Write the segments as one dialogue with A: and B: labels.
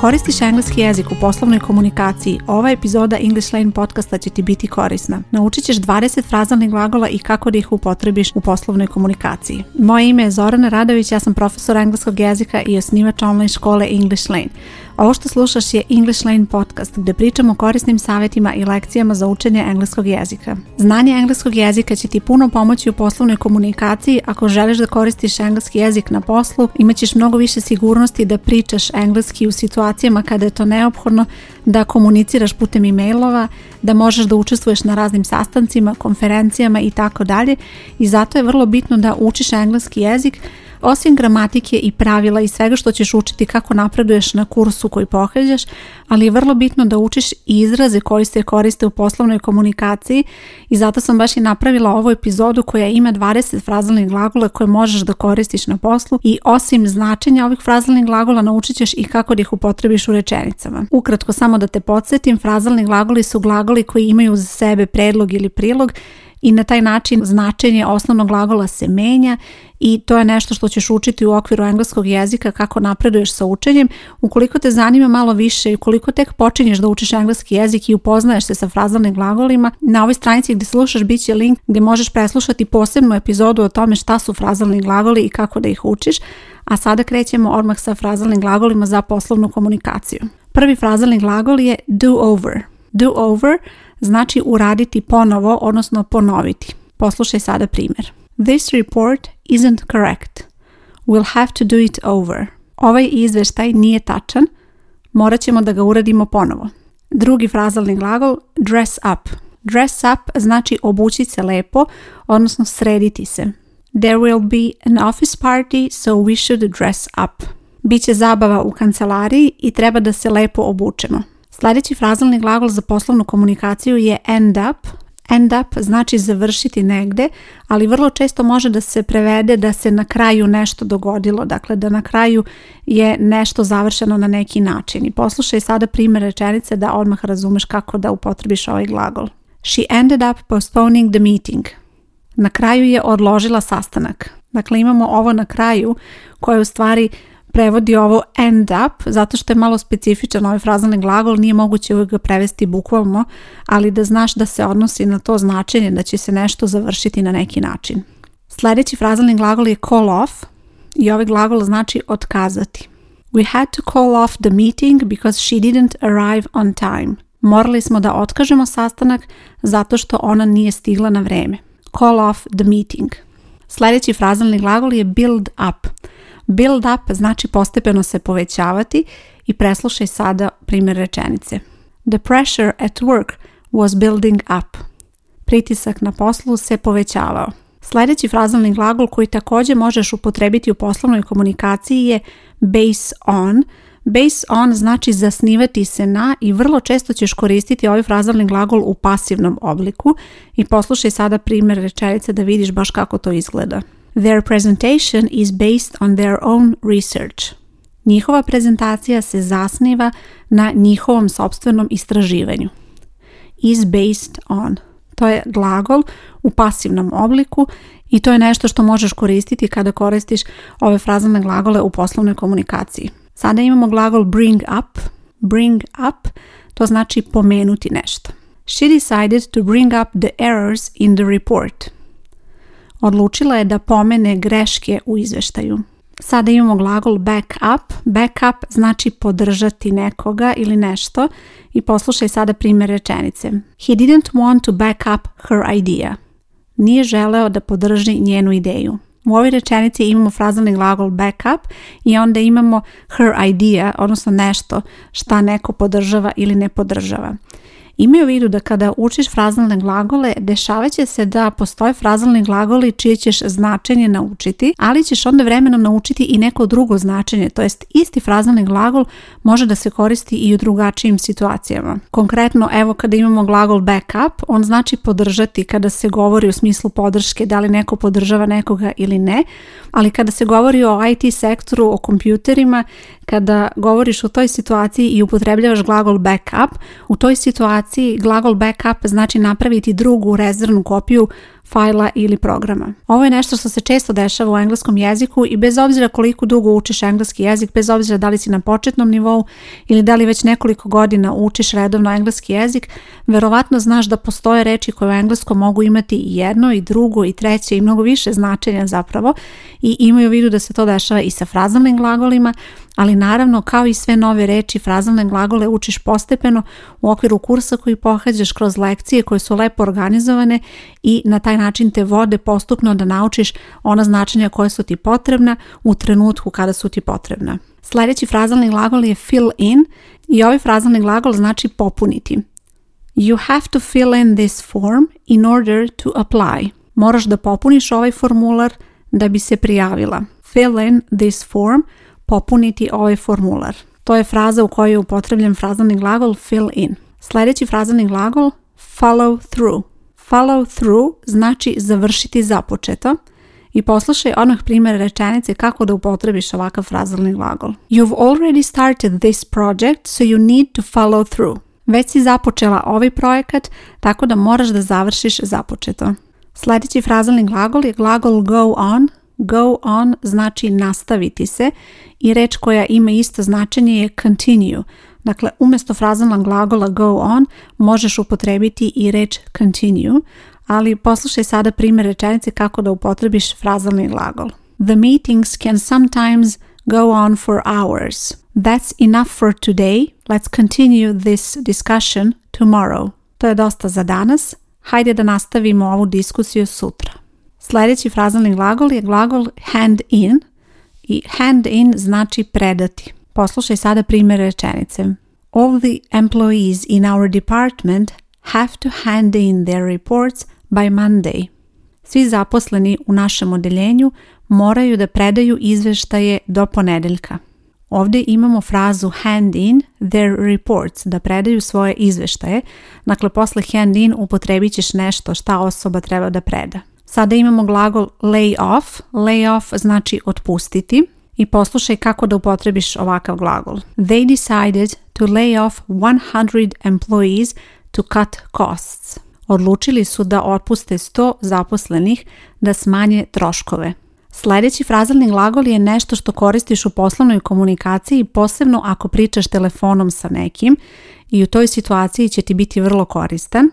A: koristiš engleski jezik u poslovnoj komunikaciji, ova epizoda English Lane podcasta će ti biti korisna. Naučit ćeš 20 frazalnih glagola i kako da ih upotrebiš u poslovnoj komunikaciji. Moje ime je Zorana Radović, ja sam profesor engleskog jezika i osnivač online škole English Lane. Ovo što slušaš je English Lane podcast gdje pričamo o korisnim savjetima i lekcijama za učenje engleskog jezika. Znanje engleskog jezika će ti puno pomoći u poslovnoj komunikaciji ako želiš da koristiš engleski jezik na poslu, imat ćeš mnogo više sigurnosti da pričaš engleski u situacijama kada je to neophodno, da komuniciraš putem e-mailova, da možeš da učestvuješ na raznim sastancima, konferencijama i tako dalje i zato je vrlo bitno da učiš engleski jezik osim gramatike i pravila i svega što ćeš učiti kako napreduješ na kursu koji pohađaš, ali je vrlo bitno da učiš i izraze koji se koriste u poslovnoj komunikaciji i zato sam baš i napravila ovu epizodu koja ima 20 frazalnih glagola koje možeš da koristiš na poslu i osim značenja ovih frazalnih glagola naučit ćeš i kako da ih upotrebiš u rečenicama. Ukratko samo da te podsjetim, frazalni glagoli su glagoli koji imaju za sebe predlog ili prilog i na taj način značenje osnovnog glagola se menja i to je nešto što ćeš učiti u okviru engleskog jezika kako napreduješ sa učenjem. Ukoliko te zanima malo više i ukoliko tek počinješ da učiš engleski jezik i upoznaješ se sa frazalnim glagolima, na ovoj stranici gdje slušaš bit će link gdje možeš preslušati posebnu epizodu o tome šta su frazalni glagoli i kako da ih učiš, a sada krećemo odmah sa frazalnim glagolima za poslovnu komunikaciju. Prvi frazalni glagol je do over. Do over znači uraditi ponovo, odnosno ponoviti. Poslušaj sada primjer. This report isn't correct. We'll have to do it over. Ovaj izvještaj nije tačan, morat ćemo da ga uradimo ponovo. Drugi frazalni glagol dress up. Dress up znači obući se lepo, odnosno srediti se. There will be an office party, so we should dress up. Biće zabava u kancelariji i treba da se lepo obučemo. Sljedeći frazalni glagol za poslovnu komunikaciju je end up. End up znači završiti negde, ali vrlo često može da se prevede da se na kraju nešto dogodilo, dakle da na kraju je nešto završeno na neki način. I poslušaj sada primjer rečenice da odmah razumeš kako da upotrebiš ovaj glagol. She ended up postponing the meeting. Na kraju je odložila sastanak. Dakle, imamo ovo na kraju koje u stvari prevodi ovo end up, zato što je malo specifičan ovaj frazalni glagol, nije moguće uvijek ga prevesti bukvalno, ali da znaš da se odnosi na to značenje, da će se nešto završiti na neki način. Sljedeći frazalni glagol je call off i ovaj glagol znači otkazati. We had to call off the meeting because she didn't arrive on time. Morali smo da otkažemo sastanak zato što ona nije stigla na vreme. Call off the meeting. Sljedeći frazalni glagol je build up. Build up znači postepeno se povećavati i preslušaj sada primjer rečenice. The pressure at work was building up. Pritisak na poslu se povećavao. Sljedeći frazalni glagol koji također možeš upotrebiti u poslovnoj komunikaciji je base on. Base on znači zasnivati se na i vrlo često ćeš koristiti ovaj frazalni glagol u pasivnom obliku i poslušaj sada primjer rečenice da vidiš baš kako to izgleda. Their presentation is based on their own research. Njihova prezentacija se zasniva na njihovom sobstvenom istraživanju. Is based on. To je glagol u pasivnom obliku i to je nešto što možeš koristiti kada koristiš ove frazalne glagole u poslovnoj komunikaciji. Sada imamo glagol bring up. Bring up to znači pomenuti nešto. She decided to bring up the errors in the report odlučila je da pomene greške u izveštaju. Sada imamo glagol back up. Back up znači podržati nekoga ili nešto i poslušaj sada primjer rečenice. He didn't want to back up her idea. Nije želeo da podrži njenu ideju. U ovoj rečenici imamo frazalni glagol back up i onda imamo her idea, odnosno nešto šta neko podržava ili ne podržava. Imaju u vidu da kada učiš frazalne glagole, dešavaće se da postoje frazalni glagoli čije ćeš značenje naučiti, ali ćeš onda vremenom naučiti i neko drugo značenje, to jest isti frazalni glagol može da se koristi i u drugačijim situacijama. Konkretno, evo kada imamo glagol backup, on znači podržati kada se govori u smislu podrške, da li neko podržava nekoga ili ne, ali kada se govori o IT sektoru, o kompjuterima, kada govoriš o toj situaciji i upotrebljavaš glagol backup, u toj situaciji glagol backup znači napraviti drugu rezervnu kopiju fajla ili programa. Ovo je nešto što se često dešava u engleskom jeziku i bez obzira koliko dugo učiš engleski jezik, bez obzira da li si na početnom nivou ili da li već nekoliko godina učiš redovno engleski jezik, verovatno znaš da postoje reči koje u engleskom mogu imati i jedno i drugo i treće i mnogo više značenja zapravo i imaju u vidu da se to dešava i sa frazalnim glagolima, ali naravno kao i sve nove reči frazalne glagole učiš postepeno u okviru kursa koji pohađaš kroz lekcije koje su lepo organizovane i na taj način te vode postupno da naučiš ona značenja koja su ti potrebna u trenutku kada su ti potrebna. Sljedeći frazalni glagol je fill in i ovaj frazalni glagol znači popuniti. You have to fill in this form in order to apply. Moraš da popuniš ovaj formular da bi se prijavila. Fill in this form, popuniti ovaj formular. To je fraza u kojoj je upotrebljen frazalni glagol fill in. Sljedeći frazalni glagol follow through. Follow through znači završiti započeto i poslušaj onog primjera rečenice kako da upotrebiš ovakav frazalni glagol. You've already started this project, so you need to follow through. Već si započela ovaj projekat, tako da moraš da završiš započeto. Sljedeći frazalni glagol je glagol go on. Go on znači nastaviti se i reč koja ima isto značenje je continue – Dakle, umjesto frazalnog glagola go on možeš upotrebiti i reč continue, ali poslušaj sada primjer rečenice kako da upotrebiš frazalni glagol. The meetings can sometimes go on for hours. That's enough for today. Let's continue this discussion tomorrow. To je dosta za danas. Hajde da nastavimo ovu diskusiju sutra. Sljedeći frazalni glagol je glagol hand in i hand in znači predati. Poslušaj sada primjer rečenice. All the employees in our department have to hand in their reports by Monday. Svi zaposleni u našem odeljenju moraju da predaju izveštaje do ponedeljka. Ovdje imamo frazu hand in their reports, da predaju svoje izveštaje. Dakle, posle hand in upotrebit ćeš nešto šta osoba treba da preda. Sada imamo glagol lay off. Lay off znači otpustiti i poslušaj kako da upotrebiš ovakav glagol. They decided to lay off 100 employees to cut costs. Odlučili su da otpuste 100 zaposlenih da smanje troškove. Sljedeći frazalni glagol je nešto što koristiš u poslovnoj komunikaciji, posebno ako pričaš telefonom sa nekim i u toj situaciji će ti biti vrlo koristan.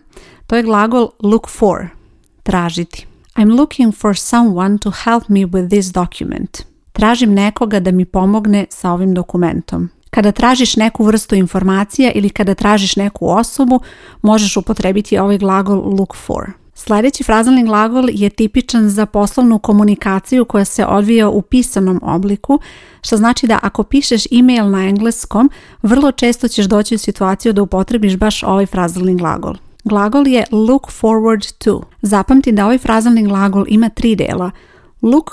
A: To je glagol look for, tražiti. I'm looking for someone to help me with this document tražim nekoga da mi pomogne sa ovim dokumentom. Kada tražiš neku vrstu informacija ili kada tražiš neku osobu, možeš upotrebiti ovaj glagol look for. Sljedeći frazalni glagol je tipičan za poslovnu komunikaciju koja se odvija u pisanom obliku, što znači da ako pišeš email na engleskom, vrlo često ćeš doći u situaciju da upotrebiš baš ovaj frazalni glagol. Glagol je look forward to. Zapamti da ovaj frazalni glagol ima tri dela. Look,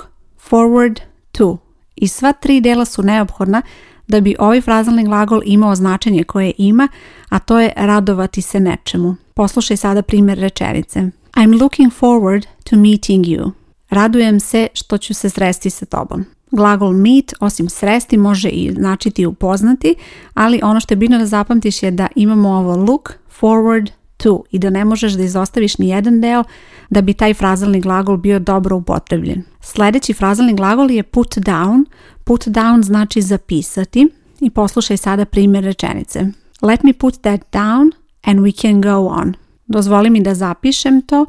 A: forward to i sva tri dela su neophodna da bi ovaj frazalni glagol imao značenje koje ima, a to je radovati se nečemu. Poslušaj sada primjer rečenice. I'm looking forward to meeting you. Radujem se što ću se sresti sa tobom. Glagol meet, osim sresti, može i značiti upoznati, ali ono što je bitno da zapamtiš je da imamo ovo look forward to i da ne možeš da izostaviš ni jedan deo da bi taj frazalni glagol bio dobro upotrebljen. Sljedeći frazalni glagol je put down. Put down znači zapisati i poslušaj sada primjer rečenice. Let me put that down and we can go on. Dozvoli mi da zapišem to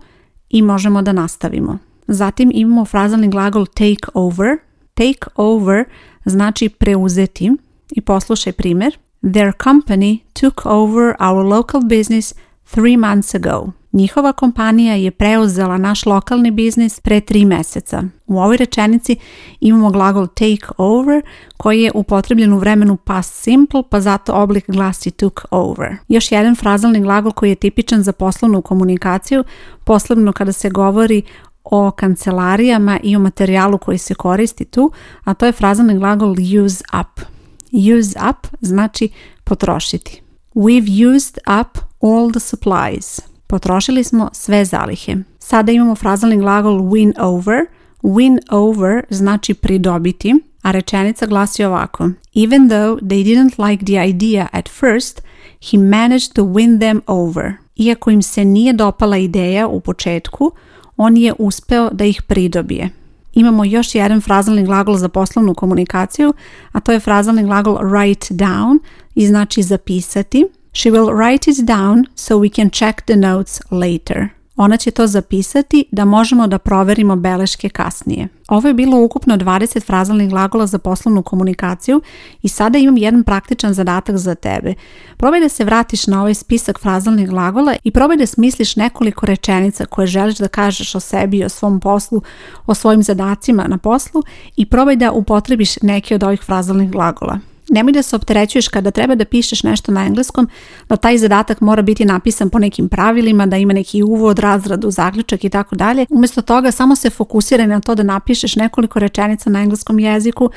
A: i možemo da nastavimo. Zatim imamo frazalni glagol take over. Take over znači preuzeti i poslušaj primjer. Their company took over our local business three months ago. Njihova kompanija je preuzela naš lokalni biznis pre tri meseca. U ovoj rečenici imamo glagol take over koji je upotrebljen u vremenu past simple pa zato oblik glasi took over. Još jedan frazalni glagol koji je tipičan za poslovnu komunikaciju, posebno kada se govori o kancelarijama i o materijalu koji se koristi tu, a to je frazalni glagol use up. Use up znači potrošiti. We've used up all the supplies. Potrošili smo sve zalihe. Sada imamo frazalni glagol win over. Win over znači pridobiti, a rečenica glasi ovako. Even though they didn't like the idea at first, he managed to win them over. Iako im se nije dopala ideja u početku, on je uspeo da ih pridobije imamo još jedan frazalni glagol za poslovnu komunikaciju, a to je frazalni glagol write down i znači zapisati. She will write it down so we can check the notes later. Ona će to zapisati da možemo da proverimo beleške kasnije. Ovo je bilo ukupno 20 frazalnih glagola za poslovnu komunikaciju i sada imam jedan praktičan zadatak za tebe. Probaj da se vratiš na ovaj spisak frazalnih glagola i probaj da smisliš nekoliko rečenica koje želiš da kažeš o sebi, o svom poslu, o svojim zadacima na poslu i probaj da upotrebiš neke od ovih frazalnih glagola nemoj da se opterećuješ kada treba da pišeš nešto na engleskom, da taj zadatak mora biti napisan po nekim pravilima, da ima neki uvod, razradu, zaključak i tako dalje. Umjesto toga samo se fokusiraj na to da napišeš nekoliko rečenica na engleskom jeziku,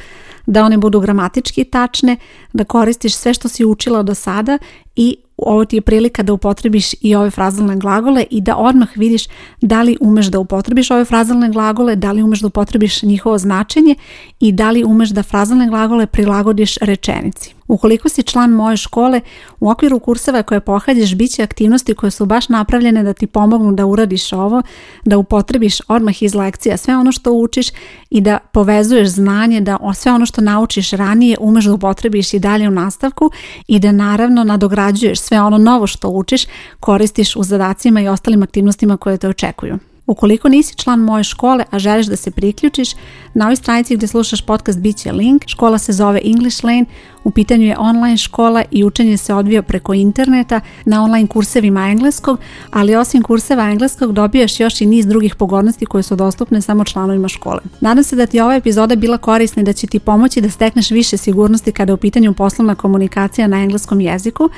A: da one budu gramatički tačne, da koristiš sve što si učila do sada i ovo ti je prilika da upotrebiš i ove frazalne glagole i da odmah vidiš da li umeš da upotrebiš ove frazalne glagole, da li umeš da upotrebiš njihovo značenje i da li umeš da frazalne glagole prilagodiš rečenici. Ukoliko si član moje škole, u okviru kurseva koje pohađaš bit će aktivnosti koje su baš napravljene da ti pomognu da uradiš ovo, da upotrebiš odmah iz lekcija sve ono što učiš i da povezuješ znanje, da sve ono što naučiš ranije umeš da upotrebiš i dalje u nastavku i da naravno nadograđuješ sve ono novo što učiš, koristiš u zadacima i ostalim aktivnostima koje te očekuju. Ukoliko nisi član moje škole, a želiš da se priključiš, na ovoj stranici gdje slušaš podcast bit će link. Škola se zove English Lane, u pitanju je online škola i učenje se odvija preko interneta na online kursevima engleskog, ali osim kurseva engleskog dobijaš još i niz drugih pogodnosti koje su dostupne samo članovima škole. Nadam se da ti je ova epizoda bila korisna i da će ti pomoći da stekneš više sigurnosti kada je u pitanju poslovna komunikacija na engleskom jeziku.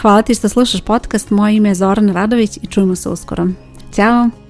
A: Hvala ti što slušaš podcast, moje ime je Zoran Radović i čujmo se uskoro. Ćao!